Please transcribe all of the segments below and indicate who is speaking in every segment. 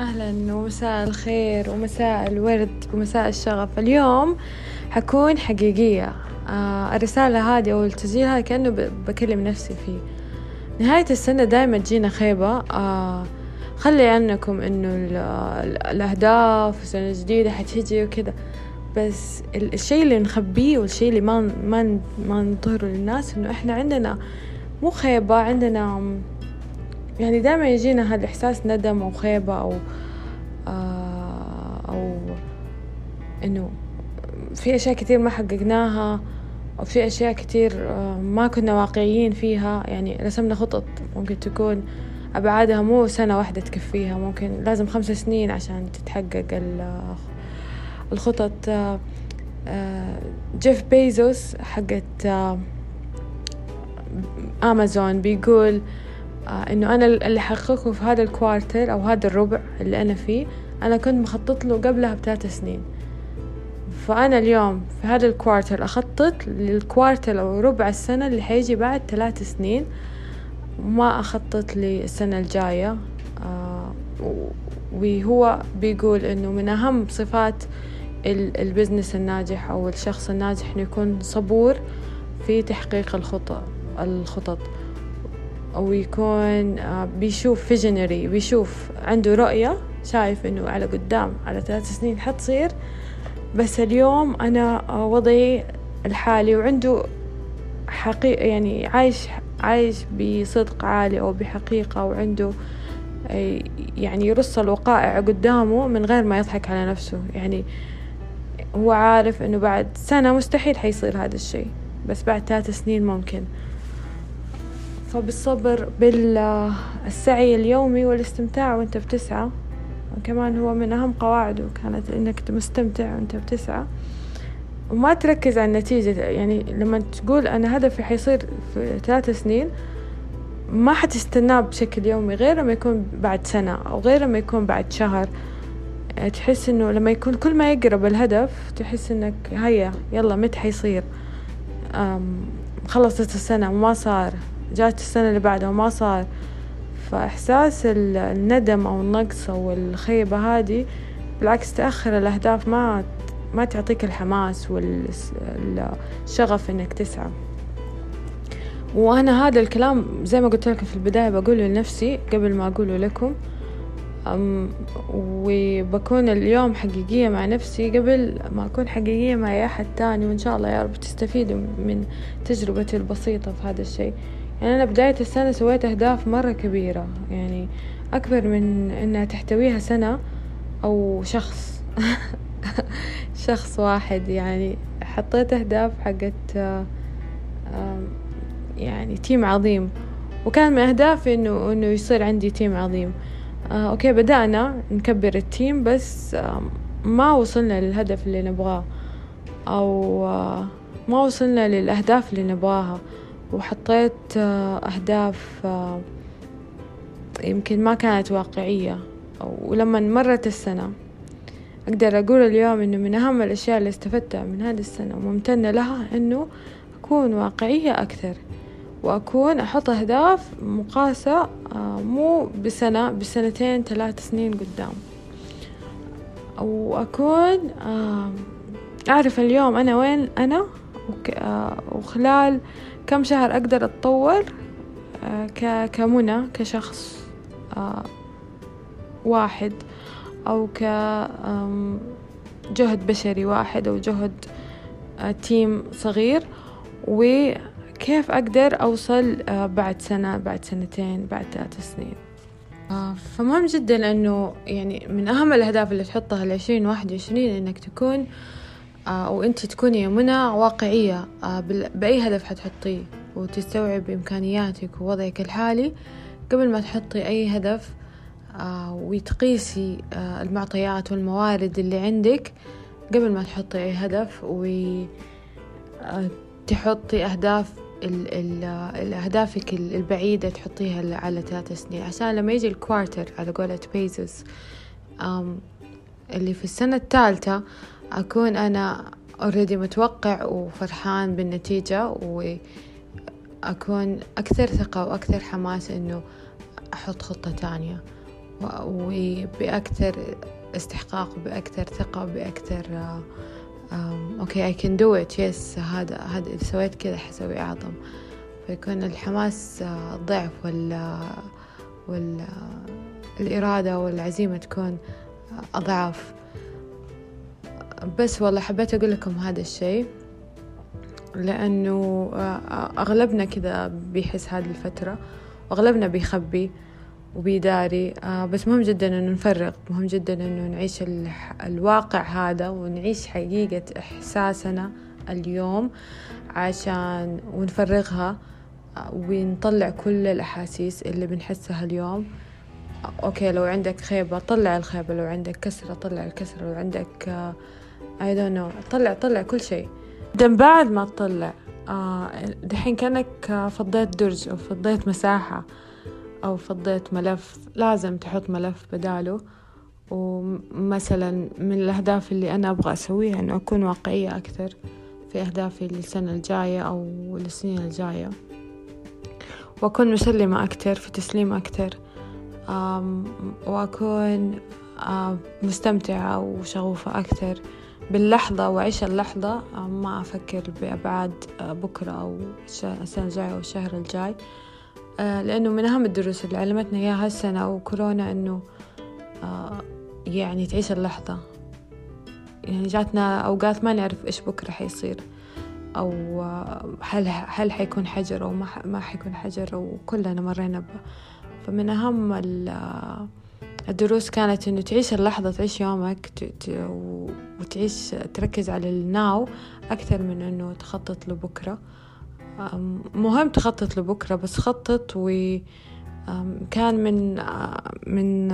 Speaker 1: أهلا ومساء الخير ومساء الورد ومساء الشغف. اليوم حكون حقيقية. آه الرسالة هذه أو التسجيل هذا كأنه بكلم نفسي فيه. نهاية السنة دايما تجينا خيبة. آه خلي عنكم إنه الأهداف السنة الجديدة حتجي وكذا. بس الشيء اللي نخبيه والشيء اللي ما ما ما نظهره للناس إنه إحنا عندنا مو خيبة عندنا يعني دائما يجينا هذا الإحساس ندم أو خيبة أو آه أو إنه في أشياء كثير ما حققناها أو في أشياء كثير آه ما كنا واقعيين فيها. يعني رسمنا خطط ممكن تكون أبعادها مو سنة واحدة تكفيها ممكن لازم خمس سنين عشان تتحقق الخطط. آه جيف بيزوس حقت أمازون بيقول آه إنه أنا اللي حققه في هذا ال quarter أو هذا الربع اللي أنا فيه أنا كنت مخطط له قبلها بثلاث سنين. فأنا اليوم في هذا ال quarter أخطط لل quarter أو ربع السنة اللي حيجي بعد ثلاث سنين وما أخطط للسنة الجاية. آه وهو بيقول إنه من أهم صفات ال business الناجح أو الشخص الناجح إنه يكون صبور في تحقيق الخطط الخطط. أو يكون بيشوف فيجنري بيشوف عنده رؤية شايف إنه على قدام على ثلاث سنين حتصير. بس اليوم أنا وضعي الحالي وعنده حقيقة يعني عايش عايش بصدق عالي أو بحقيقة وعنده يعني يرص الوقائع قدامه من غير ما يضحك على نفسه. يعني هو عارف إنه بعد سنة مستحيل حيصير هذا الشيء بس بعد ثلاث سنين ممكن. فبالصبر بالسعي اليومي والاستمتاع وانت بتسعى. كمان هو من أهم قواعده كانت إنك مستمتع وانت بتسعى. وما تركز على النتيجة. يعني لما تقول أنا هدفي حيصير في ثلاث سنين ما حتستناه بشكل يومي غير لما يكون بعد سنة أو غير لما يكون بعد شهر. تحس إنه لما يكون كل ما يقرب الهدف تحس إنك هيا يلا متى حيصير؟ خلصت السنة وما صار. جات السنة اللي بعدها وما صار. فإحساس الندم أو النقص أو الخيبة هذه بالعكس تأخر الأهداف ما ما تعطيك الحماس والشغف إنك تسعى. وأنا هذا الكلام زي ما قلت لكم في البداية بقوله لنفسي قبل ما أقوله لكم. وبكون اليوم حقيقية مع نفسي قبل ما أكون حقيقية مع أي أحد تاني. وإن شاء الله يا رب تستفيدوا من تجربتي البسيطة في هذا الشيء. يعني أنا بداية السنة سويت أهداف مرة كبيرة يعني أكبر من إنها تحتويها سنة أو شخص. شخص واحد يعني حطيت أهداف حقت يعني تيم عظيم. وكان من أهدافي إنه إنه يصير عندي team عظيم. آه okay بدأنا نكبر ال team بس ما وصلنا للهدف اللي نبغاه أو آه ما وصلنا للأهداف اللي نبغاها. وحطيت أهداف يمكن ما كانت واقعية. ولما مرت السنة أقدر أقول اليوم إنه من أهم الأشياء اللي استفدتها من هذه السنة وممتنة لها إنه أكون واقعية أكثر. وأكون أحط أهداف مقاسة مو بسنة بسنتين ثلاث سنين قدام. وأكون أعرف اليوم أنا وين أنا وخلال كم شهر أقدر أتطور؟ كمنى كشخص واحد أو كجهد بشري واحد أو جهد تيم صغير. وكيف أقدر أوصل بعد سنة بعد سنتين بعد ثلاث سنين؟ فمهم جدا أنه يعني من أهم الأهداف اللي تحطها لعشرين واحد وعشرين إنك تكون أو أنت تكوني يا منى واقعية بأي هدف حتحطيه وتستوعب إمكانياتك ووضعك الحالي قبل ما تحطي أي هدف وتقيسي المعطيات والموارد اللي عندك قبل ما تحطي أي هدف وتحطي أهداف الأهدافك البعيدة تحطيها على ثلاث سنين عشان لما يجي ال quarter على قولة بيزوس اللي في السنة الثالثة أكون أنا already متوقع وفرحان بالنتيجة وأكون أكثر ثقة وأكثر حماس إنه أحط خطة تانية. وبأكثر استحقاق بأكثر ثقة بأكثر okay I can do it yes هذا هذا إذا سويت كذا حسوي أعظم. فيكون الحماس ضعف وال وال الإرادة والعزيمة تكون أضعاف. بس والله حبيت أقول لكم هذا الشيء لأنه أغلبنا كذا بيحس هذه الفترة وأغلبنا بيخبي وبيداري بس مهم جدا إنه نفرغ مهم جدا إنه نعيش الواقع هذا ونعيش حقيقة إحساسنا اليوم عشان ونفرغها ونطلع كل الأحاسيس اللي بنحسها اليوم. أوكي لو عندك خيبة طلع الخيبة لو عندك كسرة طلع الكسرة لو عندك I don't know طلع طلع كل شيء. ثم بعد ما تطلع آه دحين كأنك فضيت درج أو فضيت مساحة أو فضيت ملف. لازم تحط ملف بداله. ومثلا من الأهداف اللي أنا أبغى أسويها إنه أكون واقعية أكثر في أهدافي للسنة الجاية أو للسنين الجاية. وأكون مسلمة أكتر في تسليم أكتر وأكون مستمتعة وشغوفة أكتر باللحظة وأعيش اللحظة ما أفكر بأبعاد بكرة أو السنة الجاية أو الشهر الجاي. لأنه من أهم الدروس اللي علمتنا إياها هالسنة وكورونا إنه يعني تعيش اللحظة. يعني جاتنا أوقات ما نعرف إيش بكرة حيصير أو هل هل حيكون حجر أو ما ما حيكون حجر وكلنا مرينا به فمن أهم الدروس كانت إنه تعيش اللحظة تعيش يومك وتعيش تركز على الناو أكثر من إنه تخطط لبكرة. مهم تخطط لبكرة بس خطط و كان من من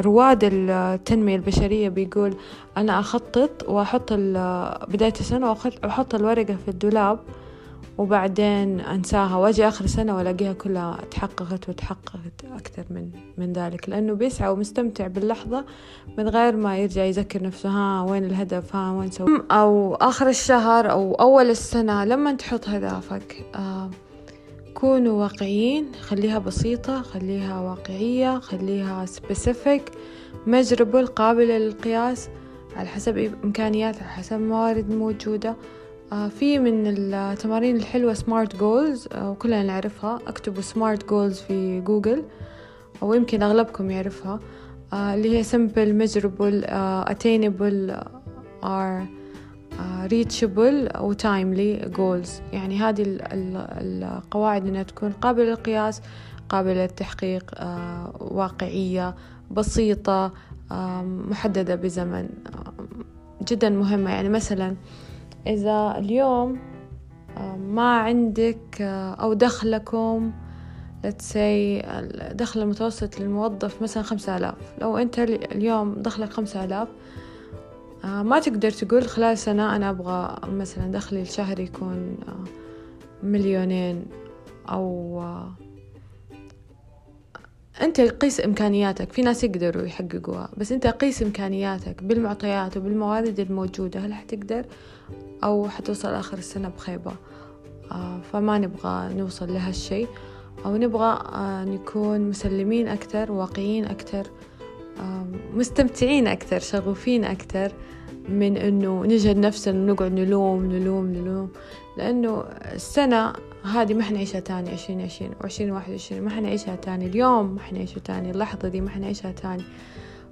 Speaker 1: رواد التنمية البشرية بيقول أنا أخطط وأحط بداية السنة وأحط الورقة في الدولاب وبعدين أنساها وأجي آخر السنة وألاقيها كلها تحققت وتحققت أكثر من من ذلك لأنه بيسعى ومستمتع باللحظة من غير ما يرجع يذكر نفسه ها وين الهدف ها وين سوي أو آخر الشهر أو أول السنة لما تحط هدفك آه كونوا واقعيين خليها بسيطة خليها واقعية خليها specific measurable قابلة للقياس على حسب إمكانيات على حسب الموارد الموجودة آه في من التمارين الحلوة SMART goals آه وكلنا نعرفها. اكتبوا SMART goals في جوجل أو يمكن أغلبكم يعرفها آه اللي هي simple measurable attainable or reachable و timely goals. يعني هذه القواعد إنها تكون قابلة للقياس قابلة للتحقيق واقعية بسيطة محددة بزمن جدا مهمة. يعني مثلا إذا اليوم ما عندك أو دخلكم let's say الدخل المتوسط للموظف مثلا خمسة آلاف. لو أنت اليوم دخلك خمسة آلاف ما تقدر تقول خلال سنة أنا أبغى مثلا دخلي الشهري يكون مليونين أو أنت قيس إمكانياتك. في ناس يقدروا يحققوها بس أنت قيس إمكانياتك بالمعطيات وبالموارد الموجودة. هل حتقدر أو حتوصل آخر السنة بخيبة؟ فما نبغى نوصل لهالشي. أو نبغى نكون مسلمين أكتر واقعيين أكتر مستمتعين أكثر شغوفين أكثر. من إنه نجهد نفسنا ونقعد نلوم نلوم نلوم. لأنه السنة هذه ما حنعيشها تاني عشرين عشرين وعشرين واحد وعشرين ما حنعيشها تاني. اليوم ما حنعيشه تاني اللحظة دي ما حنعيشها تاني.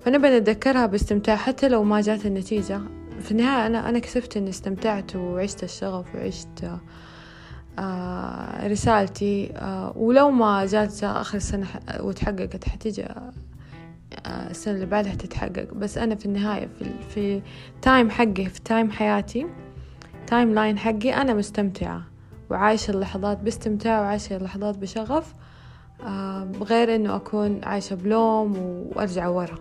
Speaker 1: فنبغى نتذكرها باستمتاع حتى لو ما جات النتيجة. في النهاية أنا أنا كسبت إني استمتعت وعشت الشغف وعشت آه رسالتي آه ولو ما جات آخر السنة وتحققت حتيجي السنة اللي بعدها تتحقق. بس أنا في النهاية في في time حقي في time حياتي timeline حقي أنا مستمتعة وعايشة اللحظات باستمتاع وعايشة اللحظات بشغف غير إنه أكون عايشة بلوم وأرجع ورا.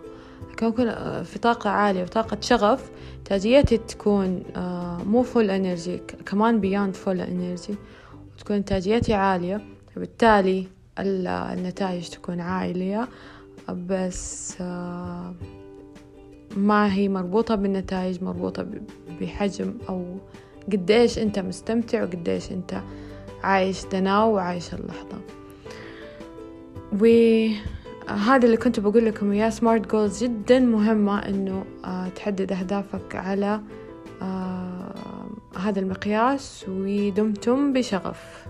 Speaker 1: لكن أكون في طاقة عالية وطاقة شغف إنتاجيتي تكون مو full energy كمان beyond full energy وتكون إنتاجيتي عالية فبالتالي النتائج تكون عالية. بس ما هي مربوطة بالنتائج مربوطة بحجم أو قديش أنت مستمتع وقديش أنت عايش دناو وعايش اللحظة. و هذا اللي كنت بقول لكم إياه سمارت جولز جدا مهمة إنه آه تحدد أهدافك على آه هذا المقياس ودمتم بشغف.